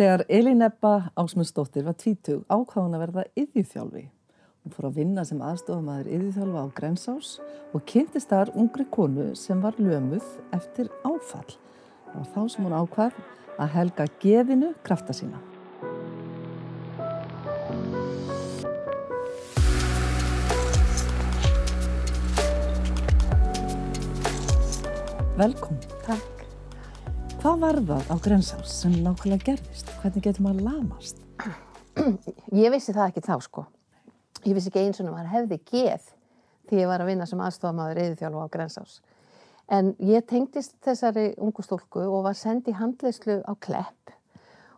Þegar Elin Ebba Ásmundsdóttir var tvítug ákváðan að verða yðjúþjálfi. Hún fór að vinna sem aðstofamæður yðjúþjálfa á Grensás og kynntist þar ungri konu sem var lömuð eftir áfall. Það var þá sem hún ákvað að helga gefinu krafta sína. Velkom. Takk. Hvað var það á Grensás sem nákvæmlega gerðist? Hvernig getur maður lamast? Ég vissi það ekki þá sko. Ég vissi ekki eins og maður hefði geð því ég var að vinna sem aðstofamæður eðithjálfu á Grensás. En ég tengdist þessari ungu stólku og var sendið handleyslu á Klepp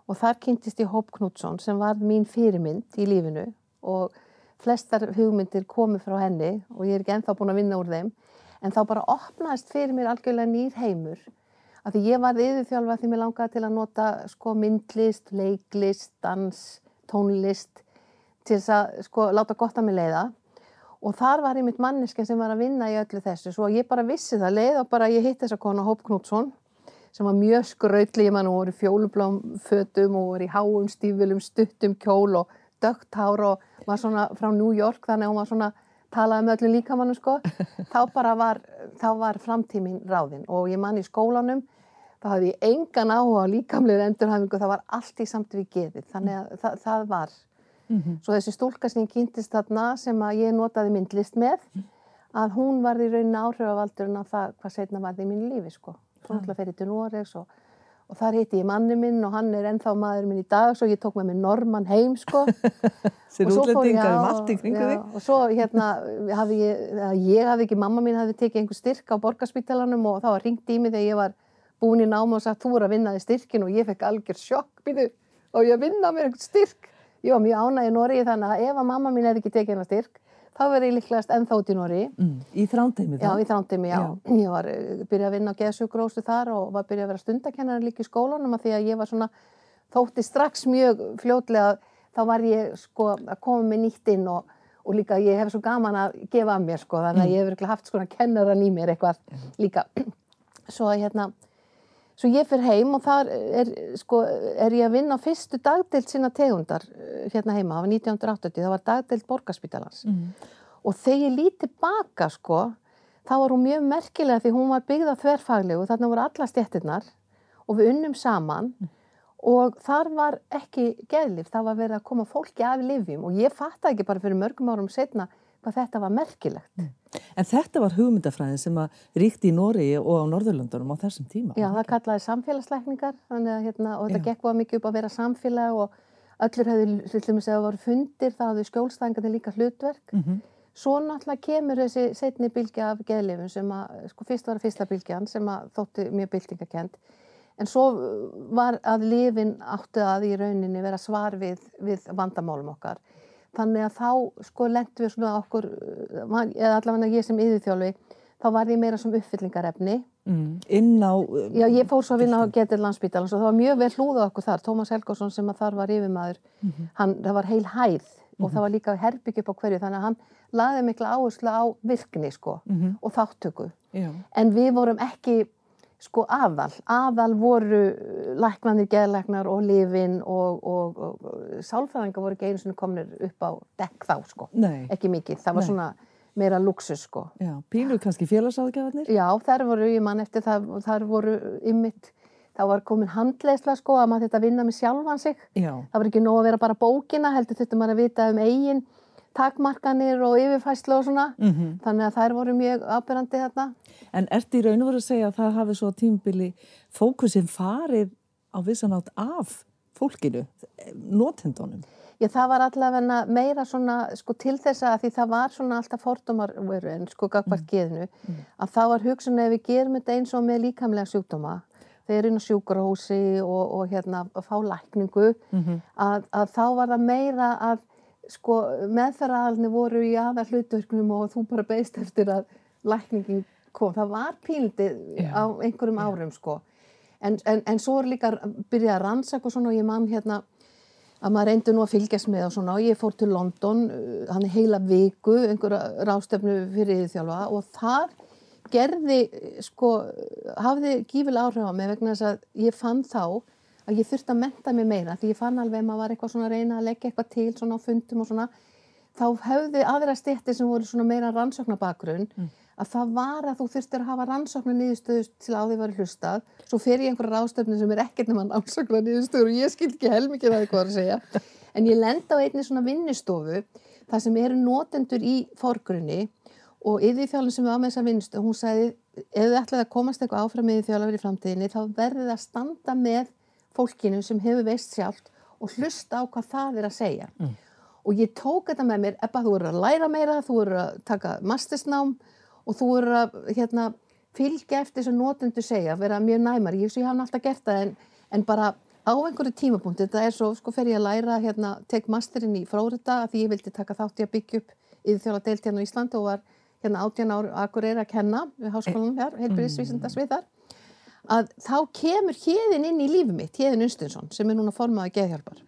og þar kynntist ég Hóp Knútsson sem var mín fyrirmynd í lífinu og flestar hugmyndir komið frá henni og ég er ekki enþá búin að vinna úr þeim en þá bara opnaðist fyrir mér algjörlega nýr heimur að því ég var yfirþjálfa því mér langaði til að nota sko myndlist, leiklist, dans, tónlist til þess að sko láta gott að mig leiða. Og þar var ég mitt manneska sem var að vinna í öllu þessu. Svo ég bara vissi það leið og bara ég hitt þessa konu Hóp Knútsson sem var mjög skrautli, ég man hún voru fjólublám fötum og voru í háum stífilum stuttum kjól og dögt hár og var svona frá New York þannig að hún var svona talaði með öllum líkamannum sko þá bara var, þá var framtímin ráðinn og ég man í skólanum þá hafði ég engan áhuga á líkamlegur endurhæfingu, það var allt í samt við geðið, þannig að það, það var. Mm -hmm. Svo þessi stúlka sem ég kynntist þarna sem að ég notaði myndlist með, að hún var í rauninni áhrifavaldurinn af það hvað setna var það í mínu lífi sko. Svo náttúrulega fer ég til Noregs og, og þar heiti ég manni minn og hann er ennþá maður minn í dag svo ég tók með mig Norman heim sko. Sér útlendingar um allt í kringu þig. Og svo hérna hafði ég, ég hafði ekki, mamma mín hafði tekið einhver styrk á borgarspítalanum og það var ringt í mig þegar ég var búin í náma og sagt þú er að vinna í styrkin og ég fekk algjör sjokk býtu og ég að vinna með einhvern styrk ég var mjög ánæg í Nóri þannig að ef að mamma mín hefði ekki tekið hennar styrk þá verði ég líklegast ennþá út í Nóri mm, Í þrándheimi þá? Já, í þrándheimi, já. já Ég var eh, byrjað að vinna á geðsugrósu þar og var byrjað að vera stundakennar líka í skólanum að því að ég var svona þótti strax mjög fljótlega þá var ég sko að koma með nýtt inn og, og líka ég hef svo gaman að gefa að mér sko þannig að mm. ég hef haft svona kennaran í mér eitthvað líka svo að hérna Svo ég fyrir heim og þar er, sko, er ég að vinna á fyrstu dagdelt sína tegundar eh, hérna heima, það var 1980, það var dagdelt borgarspítalans mm. og þegar ég líti baka sko, þá var hún mjög merkilega því hún var byggða þverfaglegu, þarna voru alla stjettinnar og við unnum saman mm. og þar var ekki geðlif, það var verið að koma fólki af lifjum og ég fatta ekki bara fyrir mörgum árum setna hvað þetta var merkilegt. Mm. En þetta var hugmyndafræðin sem að ríkti í Nóri og á Norðurlöndunum á þessum tíma? Já, það kallaði samfélagsleikningar að, hérna, og þetta gekk var mikið upp að vera samfélag og öllur hefðu, hlutlega með segja að voru fundir, það hafðu skjólstæðingar líka hlutverk. Mm -hmm. Svo náttúrulega kemur þessi setni bylgja af geðlifun sem að, sko fyrst var það fyrsta bylgjan sem að þótti mjög byltingakent en svo var að lifin áttu að í rauninni vera svar við, við vandamálum okkar þannig að þá sko lendum við svona okkur eða allavega ég sem yðurþjálfi þá var ég meira sem uppfyllingarefni mm. inn á já ég fór svo að vinna á Getir landsbytalans og það var mjög vel hlúða okkur þar Tómas Helgásson sem að þar var yfirmaður mm -hmm. hann, það var heil hæð og mm -hmm. það var líka herbygg upp á hverju þannig að hann laði mikla áherslu á virkni sko -hmm. og þáttöku já. en við vorum ekki sko aðal, aðal voru læknanir, geðlæknar og lifin og, og, og, og sálfræðingar voru ekki einu sem komnir upp á dekk þá sko, Nei. ekki mikið, það var Nei. svona meira luxus sko. Já, pínu kannski félagsáðgjafarnir? Já, þar voru, ég mann eftir það, þar voru ymmit, þá var komin handleisla sko að maður þetta vinna með sjálfan sig, Já. það var ekki nóg að vera bara bókina, heldur þetta maður að vita um eigin takmarkanir og yfirfæslu og svona mm -hmm. þannig að þær voru mjög ábyrrandi þarna En ert í raun og voru að segja að það hafi svo tímbili fókusin farið á vissanátt af fólkinu, notendunum? Já, það var allavega meira svona sko til þess að því það var svona alltaf fordómar veru en sko gagvart mm. geðinu mm. að það var hugsun ef við gerum þetta eins og með líkamlega sjúkdóma þeir eru inn á sjúkurhósi og, og hérna að fá lækningu -hmm. að, að þá var það meira að sko meðferðahalni voru í aðal hlutverknum og þú bara beist eftir að lækningin kom. Það var píldið á einhverjum árum sko. En, en, en svo er líka byrjað að rannsaka og svona og ég mann hérna að maður reyndi nú að fylgjast með og svona og ég fór til London, hann er heila viku, einhverja rástefnu fyrir þjálfa og þar gerði, sko, hafði gífilega áhrif á mig vegna þess að ég fann þá að ég þurfti að menta mig meira því ég fann alveg að maður var eitthvað svona að reyna að leggja eitthvað til svona á fundum og svona þá höfðu aðra stétti sem voru svona meira rannsóknarbakgrunn að það var að þú þurftir að hafa rannsóknar niðurstöðu til að því var hlustað. Svo fer ég einhverja ráðstöfni sem er ekkert nema rannsóknar niðurstöður og ég skil ekki helmikið að eitthvað að segja. En ég lenda á einni svona vinnustofu þar sem eru notendur í forgrunni og yfirþjálfum sem á með þessa vinnustofu hún sagði ef þið ætlaði að komast eitthvað áfram með þjálfur í framtíðinni þá verður það að standa með fólkinu sem hefur veist sjálft og hlusta á hvað það er að segja. Mm. og ég tók þetta með mér ef þú eru að læra meira, þú eru að taka mastersnám og þú eru að hérna, fylgja eftir þessu notendur segja, vera mjög næmar ég, ég haf alltaf gert það en, en bara á einhverju tímapunkti, þetta er svo sko fer ég að læra, hérna, tek masterinn í Flórida því ég vildi taka þátt í að byggja upp yfirþjóla deilt hérna í Íslandi og var hérna 18 ár akkurir að kenna við háskólanum hér, heilbyrðisvísindasvið þar að þá kemur hérðin inn í lífið mitt, hérðin Unstinsson sem er núna formaði geðhjálpar.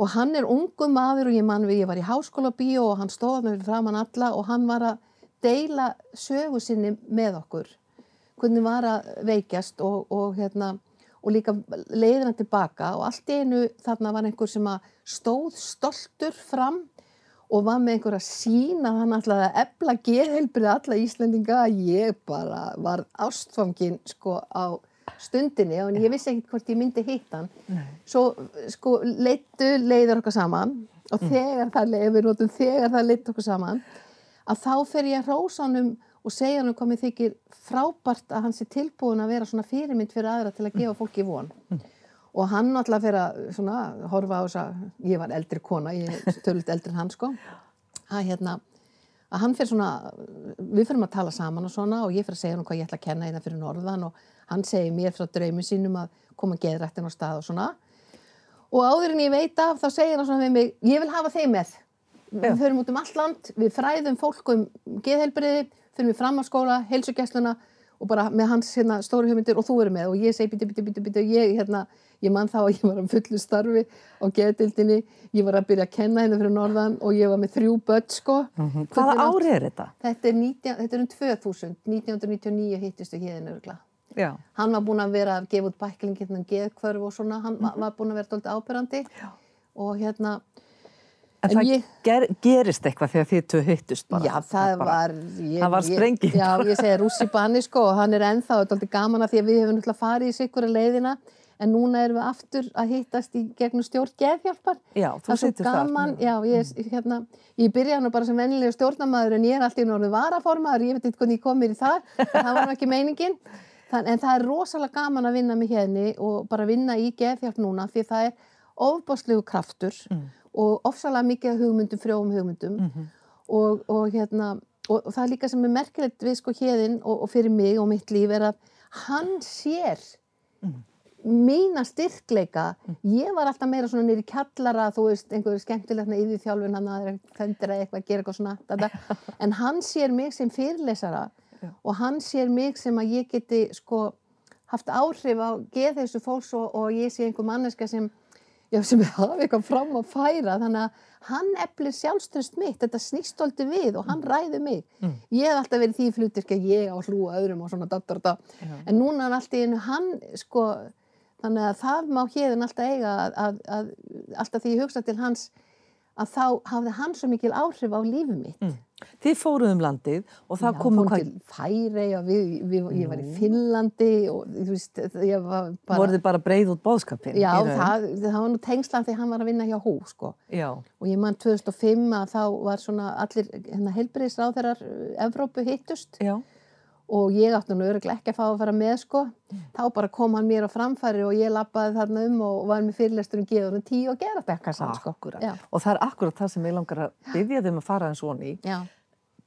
Og hann er ungu maður og ég mann við, ég var í háskóla bíó og hann stóð með fram hann alla og hann var að deila sögu sinni með okkur. Hvernig var að veikjast og, og, hérna, og líka leiðina tilbaka og allt einu þarna var einhver sem að stóð stoltur fram og var með einhver að sína hann alltaf að ebla geðhelbrið alla Íslendinga að ég bara var ástfangin sko á stundinni og ég vissi ekkert hvort ég myndi hitt hann Nei. svo sko leittu leiður okkar saman og mm. þegar það leiður þegar það leitt okkar saman að þá fer ég að rósa hann um og segja hann um hvað mér þykir frábært að hann sé tilbúin að vera svona fyrirmynd fyrir aðra til að gefa fólki von mm. Og hann alltaf fyrir að svona, horfa á þess að ég var eldri kona, ég tölut eldri en hann sko. Að hérna að hann fyrir svona, við fyrir að tala saman og svona og ég fyrir að segja hann hvað ég ætla að kenna hérna fyrir norðan og hann segir mér frá draumi sínum að koma að geða rættin á stað og svona. Og áður en ég veit af þá segir hann svona við mig, ég vil hafa þeim með. Við förum út um allt land, við fræðum fólk um geðhelbriði, förum við fram á skóla heilsugjæsluna og bara með hans hérna, stóru hugmyndir og þú eru með og ég segi biti, biti, biti, biti, ég, hérna, ég mann þá að ég var að fullu starfi á geðdildinni, ég var að byrja að kenna henni fyrir norðan og ég var með þrjú börn sko. Mm -hmm. Hvaða ári er þetta? Þetta er, 19, þetta er um 2000, 1999 hittistu hérna örgla. Já. Hann var búin að vera að gefa út bæklingin hérna um geðkvörf og svona, hann mm -hmm. var búin að vera doldið ábyrrandi Já. og hérna En, en það ég, ger, gerist eitthvað þegar þið tvö hittust bara? Já, það bara, var... Ég, það var sprengið. Já, ég segi Rússi Banni sko og hann er ennþá, þetta er alltaf gaman að því að við hefum náttúrulega farið í sikura leiðina en núna erum við aftur að hittast í gegnum stjórn geðhjálpar. Já, þú sittur það. Gaman, já, ég, hérna, ég byrja nú bara sem vennilega stjórnamaður en ég er alltaf í norðu varaformaður, ég veit eitthvað hvernig ég kom mér í það, það var ekki meiningin. Þann, en það er rosalega gaman að vinna með hérni og bara vinna í geðhjálp núna því það er ofbáslegu kraftur mm og ofsalega mikið hugmyndum, frjóum hugmyndum mm -hmm. og, og hérna og, og það er líka sem er merkilegt við sko hérinn og, og fyrir mig og mitt líf er að hann sér mm. mína styrkleika mm. ég var alltaf meira svona nýri kallara þú veist, einhverju skemmtilegt í því þjálfun hann að þendra eitthvað, gera eitthvað svona þetta. en hann sér mig sem fyrirlesara Já. og hann sér mig sem að ég geti sko haft áhrif á geð þessu fólks og ég sé einhver manneska sem já, sem hafa eitthvað fram að færa þannig að hann eflir sjálfstöðst mitt þetta snýstóldi við og hann mm. ræði mig mm. ég hef alltaf verið því flutir ég á hlúa öðrum og svona dator, dator. en núna er alltaf einu hann sko, þannig að það má hérðin alltaf eiga að, að, að alltaf því ég hugsa til hans að þá hafði hann svo mikil áhrif á lífið mitt mm. Þið fóruð um landið og það komu hvað... Færi og við, við, ég var í Finnlandi og þú veist, ég var bara... Voruð þið bara breið út bóðskapin? Já, það, það var nú tengslan þegar hann var að vinna hjá hú, sko. Já. Og ég mann 2005 að þá var svona allir hérna, helbriðsráðherrar uh, Evrópu hittust. Já. Og ég átti nú öruglega ekki að fá að fara með, sko. Mm. Þá bara kom hann mér á framfæri og ég lappaði þarna um og var með fyrirlesturinn geðurum tíu og gera bekka sann, sko. Og það er akkurat það sem ég langar að byggja þeim að fara eins og. Já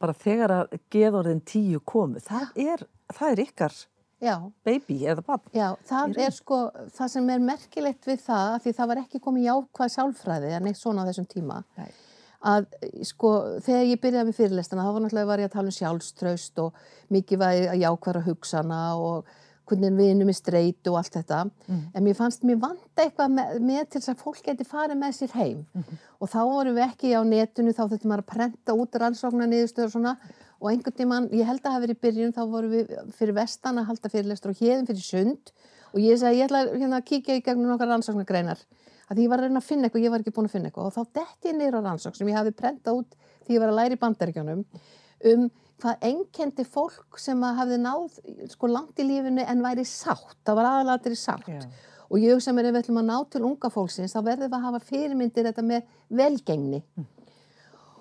bara þegar að geðorðin tíu komu, það er, það er ykkar Já. baby eða papp. Það er sko, það sem er merkilegt við það, því það var ekki komið jákvæð sálfræði en eitt svona á þessum tíma, Nei. Að sko þegar ég byrjaði með fyrirlestana, þá var náttúrulega var ég að tala um sjálfströst og mikið var að jákvæða hugsana og hvernig við erum í streytu og allt þetta. Mm. en mér fannst mér vanda eitthvað með, með til þess að fólk geti farið með sér heim. Mm -hmm. og þá vorum við ekki á netinu þá þurftum við að prenta út rannsóknar niðurstöður og svona. Og einhvern tíman, ég held að það verið í byrjun þá vorum við fyrir vestan að halda fyrirlestur og hérðum fyrir sund. Og ég sagði ég ætla hérna, að kíkja í gegnum nokkar rannsóknargreinar að ég var að reyna að finna eitthvað, ég var ekki búin að finna eitthvað. Og þá detti ég neyra á rannsókn sem ég hafi prentað út því ég var að læra í bandaríkjónum um hvað enkendi fólk sem að hafði náð sko langt í lífinu en væri sátt, það var aðalatir í sátt. Já. og ég hugsa mér ef við ætlum að ná til unga fólksins þá verðum við að hafa fyrirmyndir þetta með velgengni.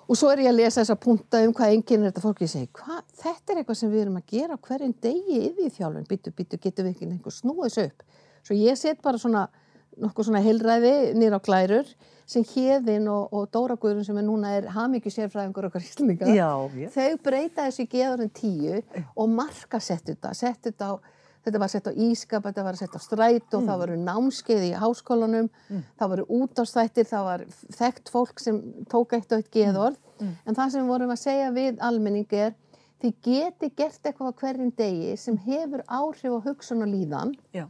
Og svo er ég að lesa þessa punta um hvað enginn er þetta fólk. Ég segi, hva, þetta er eitthvað sem við erum að gera hverjum degi yfir þjálfun. Býtu, býtu, getum við ekki einhver snúið þessu upp? Svo ég set bara svona nokkuð svona heilræði nýra á glærur sem Hjeðin og, og Dóra Guðrun sem er núna er hamingju sérfræðingur okkar íslendinga Já, ég. þau breyta þessu í geðurinn tíu og marka sett þetta, sett þetta á þetta var sett á ískap, þetta var sett á stræt og það voru námskeið í háskólanum það voru útástættir, það var þekkt fólk sem tók eitt og eitt geðorð. En það sem vorum að segja við almenning er þið geti gert eitthvað hverjum degi sem hefur áhrif á hugsun og líðan. Já.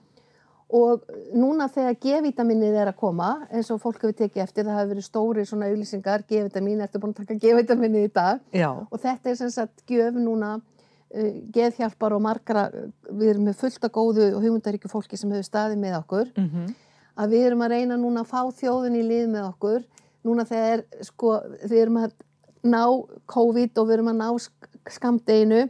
Og núna þegar G-vitaminnið er að koma eins og fólk hefur tekið eftir, það hefur verið stóri svona auðlýsingar, G-vitamin, ertu búin að taka G-vitaminnið í dag? Já. og þetta er sem sagt gjöf núna uh, geðhjálpar og margra uh, við erum með fullt af góðu og hugmyndaríku fólki sem hefur staðið með okkur. Mm að við erum að reyna núna að fá þjóðin í lið með okkur. Núna þegar sko við erum að ná COVID og við erum að ná sk skamdeginu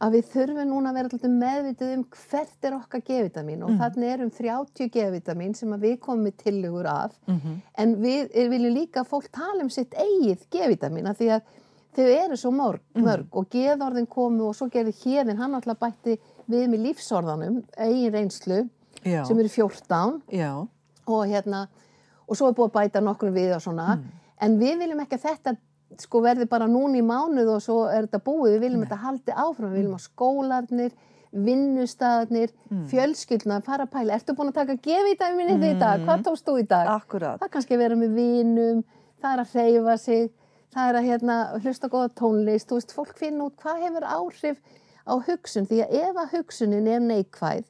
að við þurfum núna að vera meðvitið um hvert er okkar G-vitamin og þannig er um 30 G-vitamin sem við komum með tillögur af. En við viljum líka að fólk tala um sitt eigið G-vitamin því að þau eru svo mörg, mörg og geðorðin komu og svo gerði hérðin, hann alltaf bætti við með lífsorðanum, eigin reynslu Já. sem eru 14 Já. og hérna og svo er búið að bæta nokkrum við og svona. En við viljum ekki að þetta sko verði bara núna í mánuð og svo er þetta búið, við viljum þetta haldi áfram. Við viljum að skólarnir, vinnustæðarnir fjölskyldna, fara að pæla. Ertu búin að taka G-vitaminni mm. dag? Hvað tókst þú í dag? Akkurat. Það kannski vera með vinum það er að hreyfa sig það er að hérna, hlusta góða tónlist. Þú veist, fólk finna út hvað hefur áhrif á hugsun, því að ef að hugsunin er neikvæð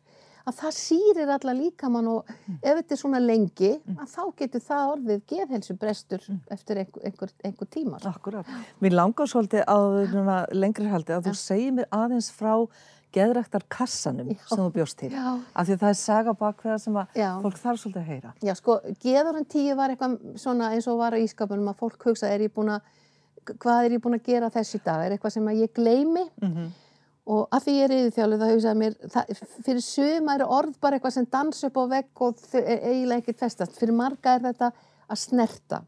að það sýrir alla líkamann og ef þetta er svona lengi að þá getur það orðið geðhelsu brestur eftir einhver, einhver, einhver tíma Akkurat. Mér langar svolítið að núna lengri haldi að þú segir mér aðeins frá geðræktar kassanum sem þú bjóst til. Já. Af því að það er saga bakveða sem að Já. fólk þarf svolítið að heyra. Já, sko, geðurinn tíu var eitthvað svona eins og var á ískapunum að fólk hugsa, er ég búin að, hvað er ég búin að gera þessi dag? Er eitthvað sem að ég gleymi? Mm Og að því ég er yfirþjálfu það hugsaði mér, það, fyrir suma eru orð bara eitthvað sem dansa upp á vegg og er eiginlega ekkert festast. Fyrir marga er þetta að snerta.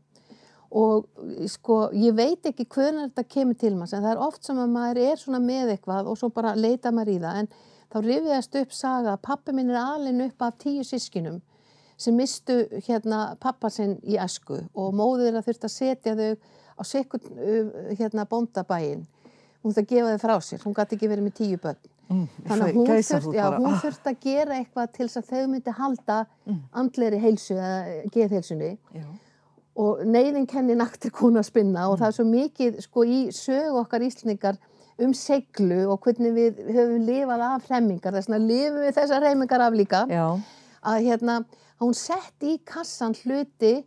Og sko, ég veit ekki hvernig þetta kemur til maður, en það er oft sem að maður er svona með eitthvað og svo bara leita maður í það. En þá rifiðast upp saga að pappi minn er alin upp af tíu sískinum sem mistu hérna pappa sinn í asku og móður þeirra þurfti að setja þau á sekund hérna bóndabæinn hún þurfti að gefa þau frá sér, hún gæti ekki verið með tíu börn. Mm, Þannig að hún þurfti, já, hún þurfti að gera eitthvað til þess að þau myndi halda andleri heilsu eða geðheilsunni. Já. og neyðin kenni naktir konu að spinna og það er svo mikið sko í sögu okkar íslningar um seglu og hvernig við höfum lifað af hremmingar, þess vegna lifum við þessar hremmingar af líka. Já. að hérna, að hún sett í kassan hluti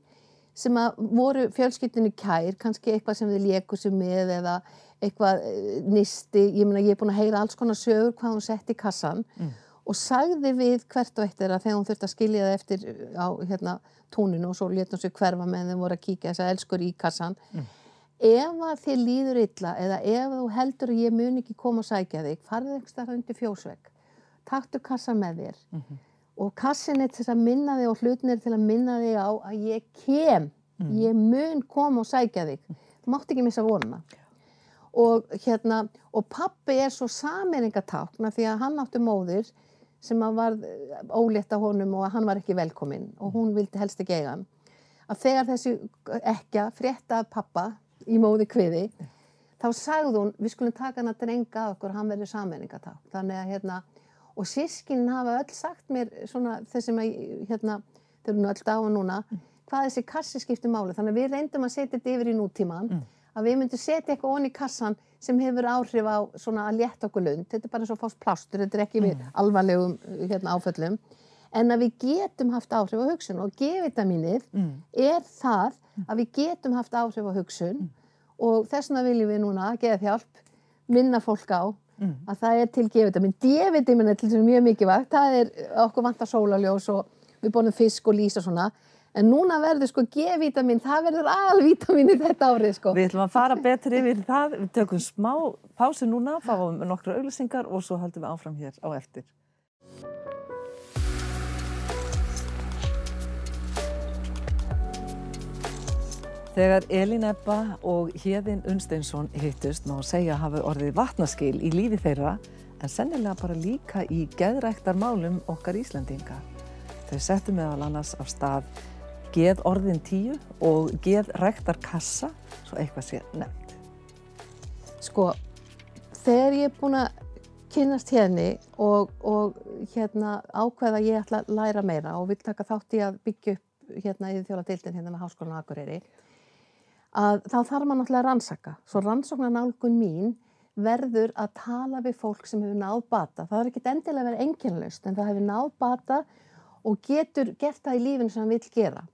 sem að voru fjölskyldinu kær, kannski eitthvað sem þið léku sem með eða eitthvað eh, nisti, ég meina ég er búin að heyra alls konar sögur hvað hún sett í kassan og sagði við hvert og eitt þegar hún þurfti að skilja það eftir á hérna, túninu og svo létt hún sér hverfa með þeim voru að kíkja þess að elskur í kassan ef að þér líður illa eða ef þú heldur að ég mun ekki koma og sækja þig, farðu ekki starf undir fjósvegg taktu kassa með þér og kassin er til að minna þig og hlutin er til að minna þig á að ég kem, ég mun koma og sækja þig, þú mátt ekki missa vonuna og hérna og pappi er svo sameiningatákna því að hann átti móðir sem að var ólétt á honum og að hann var ekki velkominn og hún vildi helst ekki eiga hann. Að þegar þessi ekja frétta af pappa í móði kviði þá sagði hún, við skulum taka hann að drenga okkur, hann verður sameiningatákn þannig að hérna, og sískinin hafa öll sagt mér svona þessum að hérna, þau eru öll dáa núna hvað þessi kassi skiptir máli, þannig að við reyndum að setja þetta yfir í nútíman að við myndum setja eitthvað onni í kassan sem hefur áhrif á svona að létta okkur lund. Þetta er bara eins og fást plástur, þetta er ekki við alvarlegum hérna, áföllum. En að við getum haft áhrif á hugsun og G-vitaminið er það að við getum haft áhrif á hugsun og þess vegna viljum við núna geða hjálp minna fólk á mm. að það er til G-vitamin. D-vitamin er til þess að mjög mikið vakt, það er okkur vantar sólaljós og við borðum fisk og lýsa svona en núna verður sko G-vitamin, það verður alvitamin í þetta árið sko. Við ætlum að fara betur yfir það, við tökum smá pási núna, fáum nokkru auglýsingar og svo haldum við áfram hér á eftir. Þegar Elin Ebba og Hjeðin Unsteinsson hittust má segja hafa orðið vatnaskil í lífi þeirra en sennilega bara líka í geðræktar málum okkar Íslandinga. Þau settu meðal annars af stað geð orðin tíu og geð ræktar kassa, svo eitthvað sé nefnt. Sko, þegar ég er búin að kynast hérni og, og hérna ákveða að ég ætla að læra meira og vil taka þátt í að byggja upp hérna í þjóla deildin hérna með Háskólan Akureyri, að þá þarf maður náttúrulega að rannsaka. Svo rannsóknarnálgun mín verður að tala við fólk sem hefur náð bata. Það er ekkit endilega að vera enginlaust en það hefur náð bata og getur gert það í lífinu sem hann vil gera,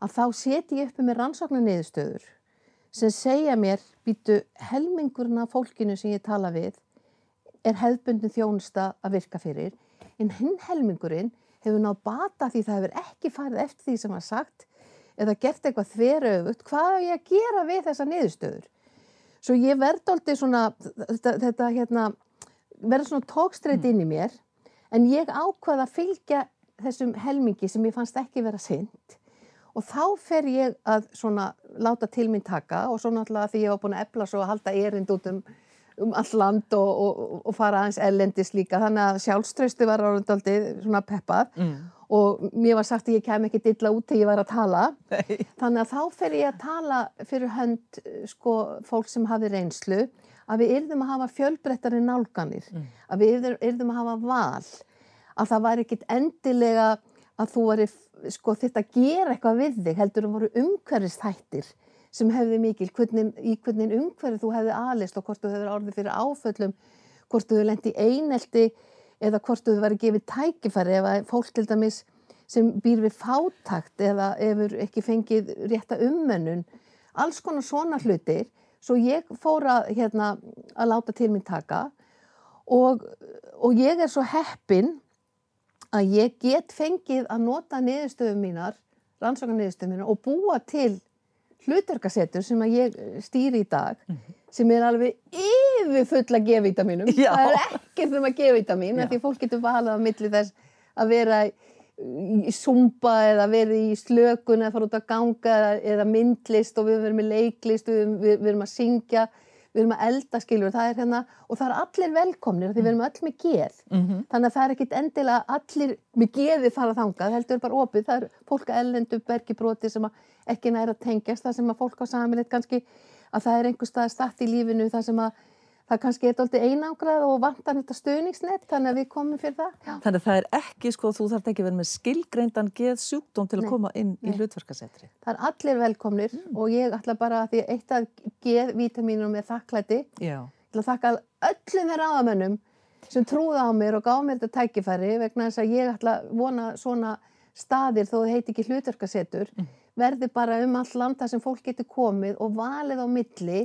að þá seti ég uppi með rannsóknar niðurstöður sem segja mér, býtu helmingurna fólkinu sem ég tala við er hefðbundin þjónusta að virka fyrir, en hinn helmingurinn hefur nátt bata því það hefur ekki farið eftir því sem að sagt eða gert eitthvað þveröfut, hvað er ég að gera við þessa niðurstöður? Svo ég verði aldrei svona, þetta, þetta hérna, verður svona tókstreit inn í mér, en ég ákvaða að fylgja þessum helmingi sem ég fannst ekki vera synd og þá fer ég að svona láta til minn taka og svo náttúrulega því ég var búin að epla svo að halda erind út um, um all land og, og, og fara aðeins ellendis líka þannig að sjálfströstu var árundaldið svona peppað mm. Og mér var sagt að ég kem ekki dilla út þegar ég var að tala Nei. þannig að þá fer ég að tala fyrir hönd sko fólk sem hafi reynslu að við yrðum að hafa fjölbrettari nálganir mm. að við yrðum að hafa val að það var ekkit endilega að þú var sko, þetta að gera eitthvað við þig heldur að voru umhverfistættir sem hefði mikil, hvernig, í hvernig umhverfi þú hefði aðlist og hvort þú hefði orðið fyrir áföllum, hvort þú hefði lendi einelti eða hvort þú verið gefið tækifæri ef að fólk til dæmis sem býr við fátakt eða efur ekki fengið rétta ummennun, alls konar svona hlutir, svo ég fór að, hérna, að láta til minn taka og, og ég er svo heppin að ég get fengið að nota niðurstöfum mínar, rannsóknar niðurstöfum mínar og búa til hlutverkasetur sem að ég stýri í dag -hmm. sem er alveg yfir fulla G-vitaminum. Það er ekkert um að G-vitamin því fólk getur valið á milli þess að vera í sumba eða vera í slökun eða fara út að ganga eða, myndlist og við verum í leiklist við, við, við verum að syngja við erum að elda skiljur það hérna, og það er allir velkomnir því við erum öll með geð mm -hmm. þannig að það er ekkit endilega allir með geði fara þangað, heldur bara opið það er fólk að ellendu bergibróti sem ekki næra tengjast, það sem að fólk á saminleitt kannski að það er einhver stað stætt í lífinu það sem að það kannski er doldið einangrað og vantar þetta stöðningsnett þannig að við komum fyrir það. Já. Þannig að það er ekki, sko, þú þarf ekki að vera með skilgreindan geð sjúkdóm til Nei. að koma inn Nei. í hlutverkasetri. Það er allir velkomnir mm. og ég ætla bara að því eitt af geð vítaminum er þakklæti. Já. Ég ætla að þakka öllum þeirra aðamönnum sem trúða á mér og gáð mér þetta tækifæri vegna þess að ég ætla að vona svona staðir þó það heiti ekki hlutverkasetur mm. Verði bara um all landa sem fólk getur komið og valið á milli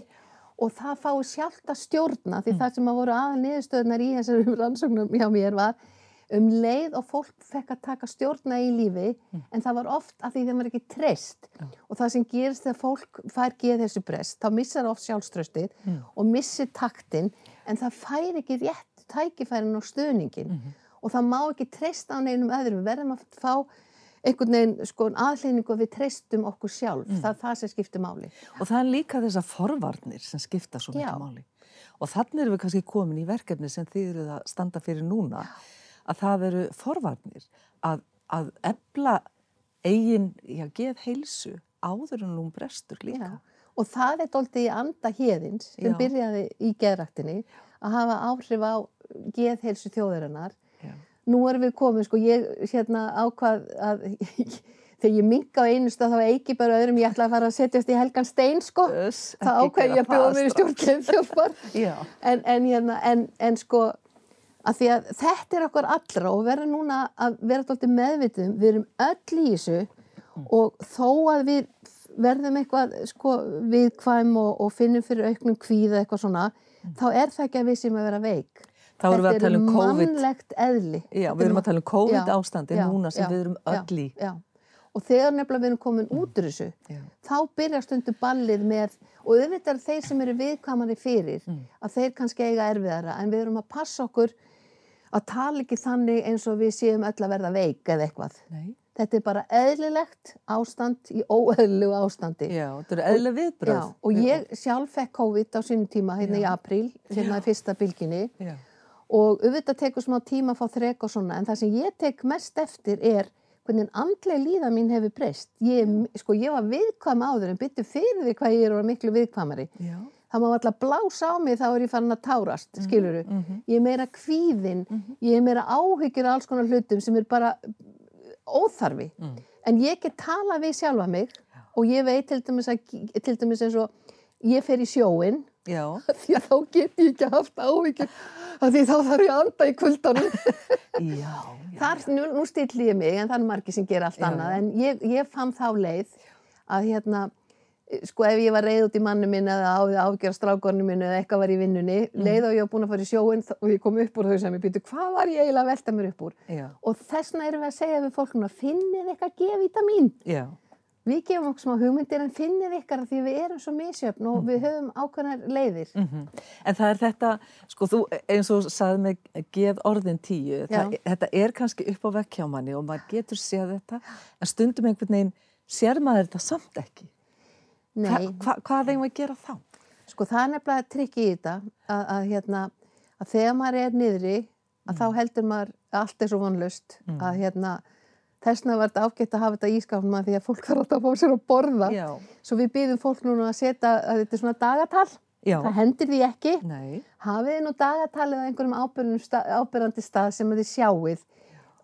og það fái sjálft að stjórna því mm. það sem að voru aðal niðurstöðunar í þessari rannsóknum hjá mér var um leið og fólk fekk að taka stjórna í lífi mm. en það var oft að því þeim var ekki treyst mm. og það sem gerist þegar fólk fær geð þessu breyst þá missar oft sjálfströstið mm. og missir taktin en það fær ekki rétt tækifærin og stöðningin -hmm. og það má ekki treysta á neinum öðrum verðum að fá einhvern veginn sko aðleiningu við treystum okkur sjálf, mm. það er það sem skiptir máli. Og það er líka þessa forvarnir sem skipta svo mikið máli. Og þannig erum við kannski komin í verkefni sem þið eruð að standa fyrir núna, að það eru forvarnir að, að ebla eigin, já, geð heilsu áður en hún brestur líka. Já. Og það er doldið í anda hérins sem já. byrjaði í geðræktinni að hafa áhrif á geðheilsu þjóðarinnar nú erum við komið, sko, ég hérna ákvað að þegar ég minga á einu stað þá eiki bara öðrum ég ætla að fara að setjast í helgan stein, sko Öss, þá ákvað ég að bjóða mér í stjórnkjöf þjórfar en, en, hérna, en, en sko að því að þetta er okkur allra og verður núna að vera alltaf meðvitum, við erum öll í þessu mm. og þó að við verðum eitthvað sko viðkvæm og, og finnum fyrir auknum kvíða eitthvað svona, þá er það ekki að við sem að vera veik. Þá erum við að tala um Þetta COVID. er mannlegt eðli. Já, Þetta við erum að tala um COVID ástandi já, núna sem já, við erum öll í. Já, og þegar nefnilega við erum komin út úr þessu, þá byrjar stundu ballið með, og auðvitað er þeir sem eru viðkvæmari fyrir, Mm. að þeir kannski eiga erfiðara, en við erum að passa okkur að tala ekki þannig eins og við séum öll að verða veik eða eitthvað. Nei. Þetta er bara eðlilegt ástand í óeðlilegu ástandi. Já, þetta eru eðlilega viðbröð. Já, og ég sjálf fekk COVID á sínum tíma hérna í Já. apríl, hérna í fyrsta bylginni Já. Og auðvitað tekur smá tíma að fá þrek og svona en það sem ég tek mest eftir er hvernig andlega líða mín hefur breyst. Ég, sko, ég var viðkvæm áður en byttu fyrir því hvað ég er orðin miklu viðkvæmari. Já. Það má alltaf blása á mig þá er ég farin að tárast, mm skiluru. mhm. Ég er meira kvíðin, ég er meira áhyggjur af alls konar hlutum sem er bara óþarfi. Mm. En ég get tala við sjálfa mig og ég veit til dæmis, að, til dæmis eins og ég fer í sjóin Já. Því að þá get ég ekki haft af því þá þarf ég að anda í já. Þar, nú, nú stilli ég mig en það er margir sem gera allt Já, annað en ég, ég fann þá leið að hérna sko ef ég var reyð út í mannu minn eða á því að ágjöra strákornu minn eða eitthvað var í vinnunni Mhm. leið og ég var búin að fara í sjóin og ég kom upp úr þau sem ég býtu hvað var ég eiginlega að velta mér upp úr Já. og þessna erum við að segja við fólk núna finnið eitthvað G-vitamin Já. Við gefum okkur smá hugmyndir en finnið ykkar af því við erum svo misjöfn og við höfum ákveðnar leiðir Mhm. En það er þetta, sko þú eins og sagði mig, geð orðin tíu, það, þetta er kannski upp á vekk hjá manni og maður getur séð þetta, en stundum einhvern veginn sér maður þetta samt ekki. Hva, hva, hvað við að gera þá? Sko það er nefnilega trikki í þetta að, að, hérna, að þegar maður er niðri að þá heldur maður að allt er svo vonlust að hérna þessna var þetta ágætt að hafa þetta í ískapnum að því að fólk þarf alltaf að fá sér að borða Já. svo við býðum fólk núna að setja að þetta er svona dagatal Já. það hendir því ekki Nei. hafið nú dagatalið á einhverjum stað, ábyrjandi stað sem þið sjáið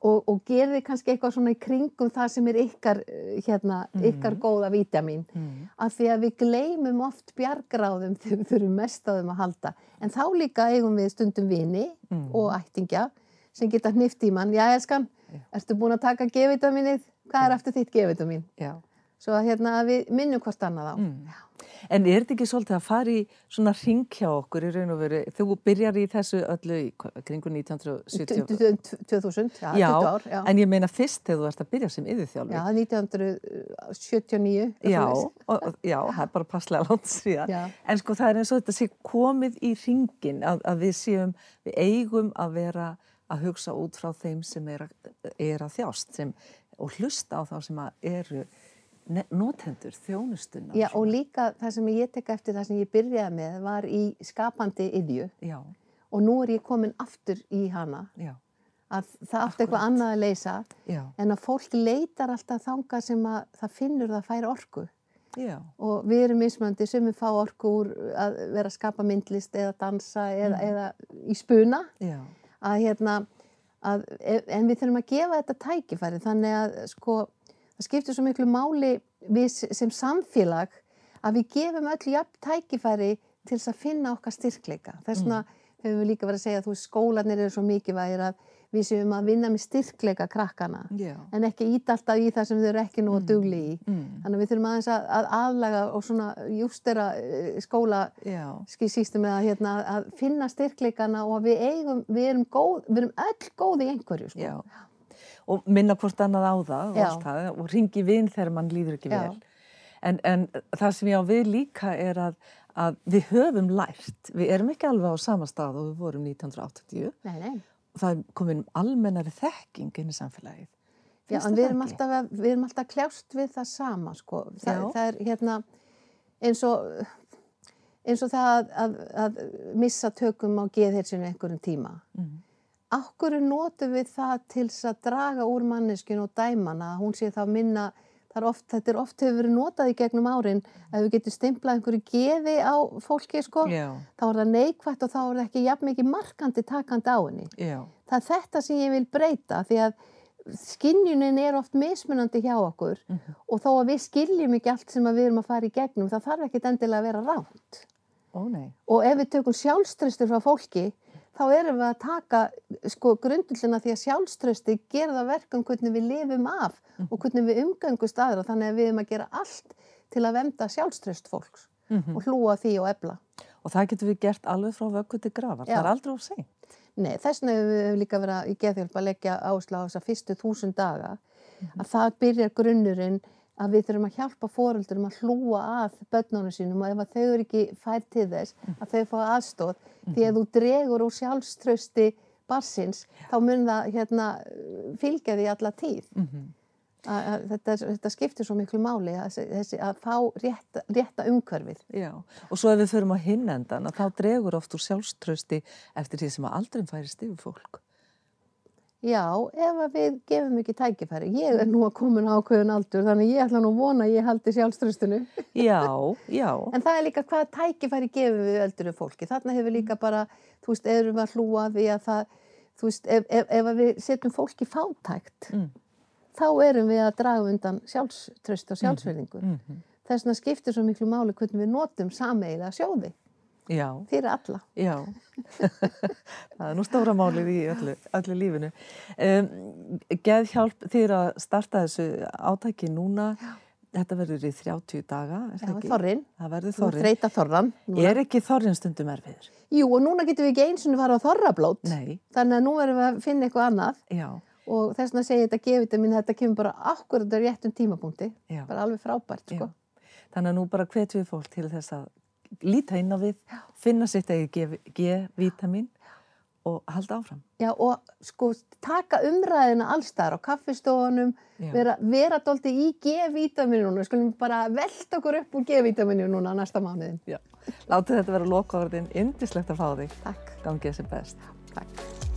og, og gerið þið kannski eitthvað svona í kringum það sem er ykkar hérna, ykkar góða vítamin Mm. af því að við gleymum oft bjargráðum þegar við þurfum mest á þeim að halda en þá líka eigum við stundum vini Mm. og ættingja sem geta hnift í mann, já ertu búin að taka G-vitaminið hvað er eftir þitt G-vitamin Já. svo að, hérna, að við minnum hvort annað á Mm. En er þetta ekki svolítið að fara í svona ring hjá okkur í raun og veru, þú byrjar í þessu öllu í kringum 1970 2000, já, Já, 20 ár já. en ég meina fyrst þegar þú ert að byrja sem yfirþjálfi. Já, 1979. Já, og, já, það er bara passlega langt síðan. En sko það er eins og þetta sé komið í ringin að, að við séum, við eigum að vera að hugsa út frá þeim sem er að, er að þjást sem, og hlusta á þá sem eru notendur þjónustunar. Já, og líka það sem ég tek eftir það sem ég byrjaði með var í skapandi yðju Já, og nú er ég komin aftur í hana. Já, að það átti eitthvað annað að leysa já, en að fólk leitar alltaf þangað sem að það finnur það fær orku. Já, og við erum mismöndi sem við fá orku úr að vera að skapa myndlist eða dansa eða, eða í spuna. Já, að hérna að, e- en við þurfum að gefa þetta tækifæri þannig að sko það skiptir svo miklu máli við sem samfélag að við gefum öll jafn tækifæri til þess að finna okkar styrkleika. Þess vegna höfum við líka verið að segja að þú skólanir eru svo mikilvægir að við séum að vinna með styrkleika krakkana já. en ekki íta alltaf í það sem þau eru ekki nú að dugli í Mm. þannig að við þurfum aðeins að, að aðlaga og svona jústera eh, skóla með að, hérna, að finna styrkleikana og að við eigum, við erum, góð, við erum öll góð í einhverju sko. Og minna hvort annað á það og Já. það og ringi vinn þegar mann líður ekki Já. vel. En, en það sem ég á við líka er að, að við höfum lært, við erum ekki alveg á sama stað og við vorum 1980 Nei, nei. Það er komin almennari þekking inn í samfélagið. Já, en við erum, alltaf við erum alltaf kljást við það sama sko. Þa, það er hérna eins og eins og það að, að, að missa tökum á geðheilsinu einhverjum tíma. Mm. Akkur notum við það til að draga úr manneskinu og dæmana, að hún sé þá minna, er oft, þetta er oft hefur verið notað í gegnum árin, ef við getum stimplað einhverju geði á fólki, sko, Já, þá er það neikvætt og þá er það ekki jafn mikið markandi takandi á henni. já, Það er þetta sem ég vil breyta, því að skinjunin er oft mismunandi hjá okkur og þó að við skiljum ekki allt sem að við erum að fara í gegnum, það þarf ekkit endilega að vera ránt. ó. Og ef við tökum sjálfströstur frá fólki, þá erum við að taka sko grundullina því að sjálfströsti gera það verkum hvernig við lifum af og hvernig við umgöngust aðra. Þannig að við erum að gera allt til að venda sjálfströst fólks Mhm. og hlúa því og ebla. Og það getur við gert alveg frá vöggu til grafar. Já. Það er aldrei of seint. Nei, þess vegna hefur við líka verið í geðhjálp að leggja áherslu á þessa fyrstu þúsund daga að það byrjar grunnurinn að við þurfum að hjálpa fóröldurum að hlúa að börnunum sínum og ef að þau eru ekki fær til þess að þau fá aðstóð því að þú dregur úr sjálfströsti barsins þá mun það hérna, fylgja því alla tíð. Mhm. Að, að þetta, þetta skiptir svo miklu máli að, þessi, að fá rétta, rétta umhverfið. Já, og svo ef við förum á hinn endan að þá dregur oft úr sjálfströsti eftir því sem að aldrei færist yfir fólk. Já, ef við gefum ekki tækifæri. Ég er nú að komin á ákveðun aldur þannig ég ætla nú að vona að ég haldi sjálfströstinu. Já, já. En það er líka hvað tækifæri gefum við ölduru fólki. Þarna hefur líka bara, þú veist, erum við að hlúa því að það, þú veist, ef, ef, ef við setjum fólki fátækt, Mm. þá erum við að draga undan sjálfströst og sjálfsverðingu. Mm Þess vegna skiptir svo miklu máli hvernig við notum sameigilega sjóði Já, fyrir alla. já. það er nú stóra málið í öllu, öllu lífinu. Um, geðhjálp, þið eru að starta þessu átæki núna. Þetta verður í 30 daga, er Já, það ekki? þorrin, Það verður þorrin. þreita þorran. núna. Er ekki þorrin stundum erfiður? Jú, og núna getum við ekki eins og fara á þorrablót. Nei, Þannig að nú erum við að finna eitthvað annað já, og þess vegna segi ég þetta G-vitamin, þetta kemur bara akkurat á réttum tímapunkti, já. bara alveg frábært, sko. Já. Þannig að nú bara hvetjum við fólk til þess að líta inn á við, finna sitt eigið G-vitamin og halda áfram. Já, og sko, taka umræðina allstar á kaffistofunum, Já. vera, vera dólti í G-vitaminunum, skulum bara velta okkur upp úr G-vitaminu núna næsta mánuðin. Já. Látið þetta vera lokaverðin, indislegt að fá þig. Takk, Gangið sem best. takk.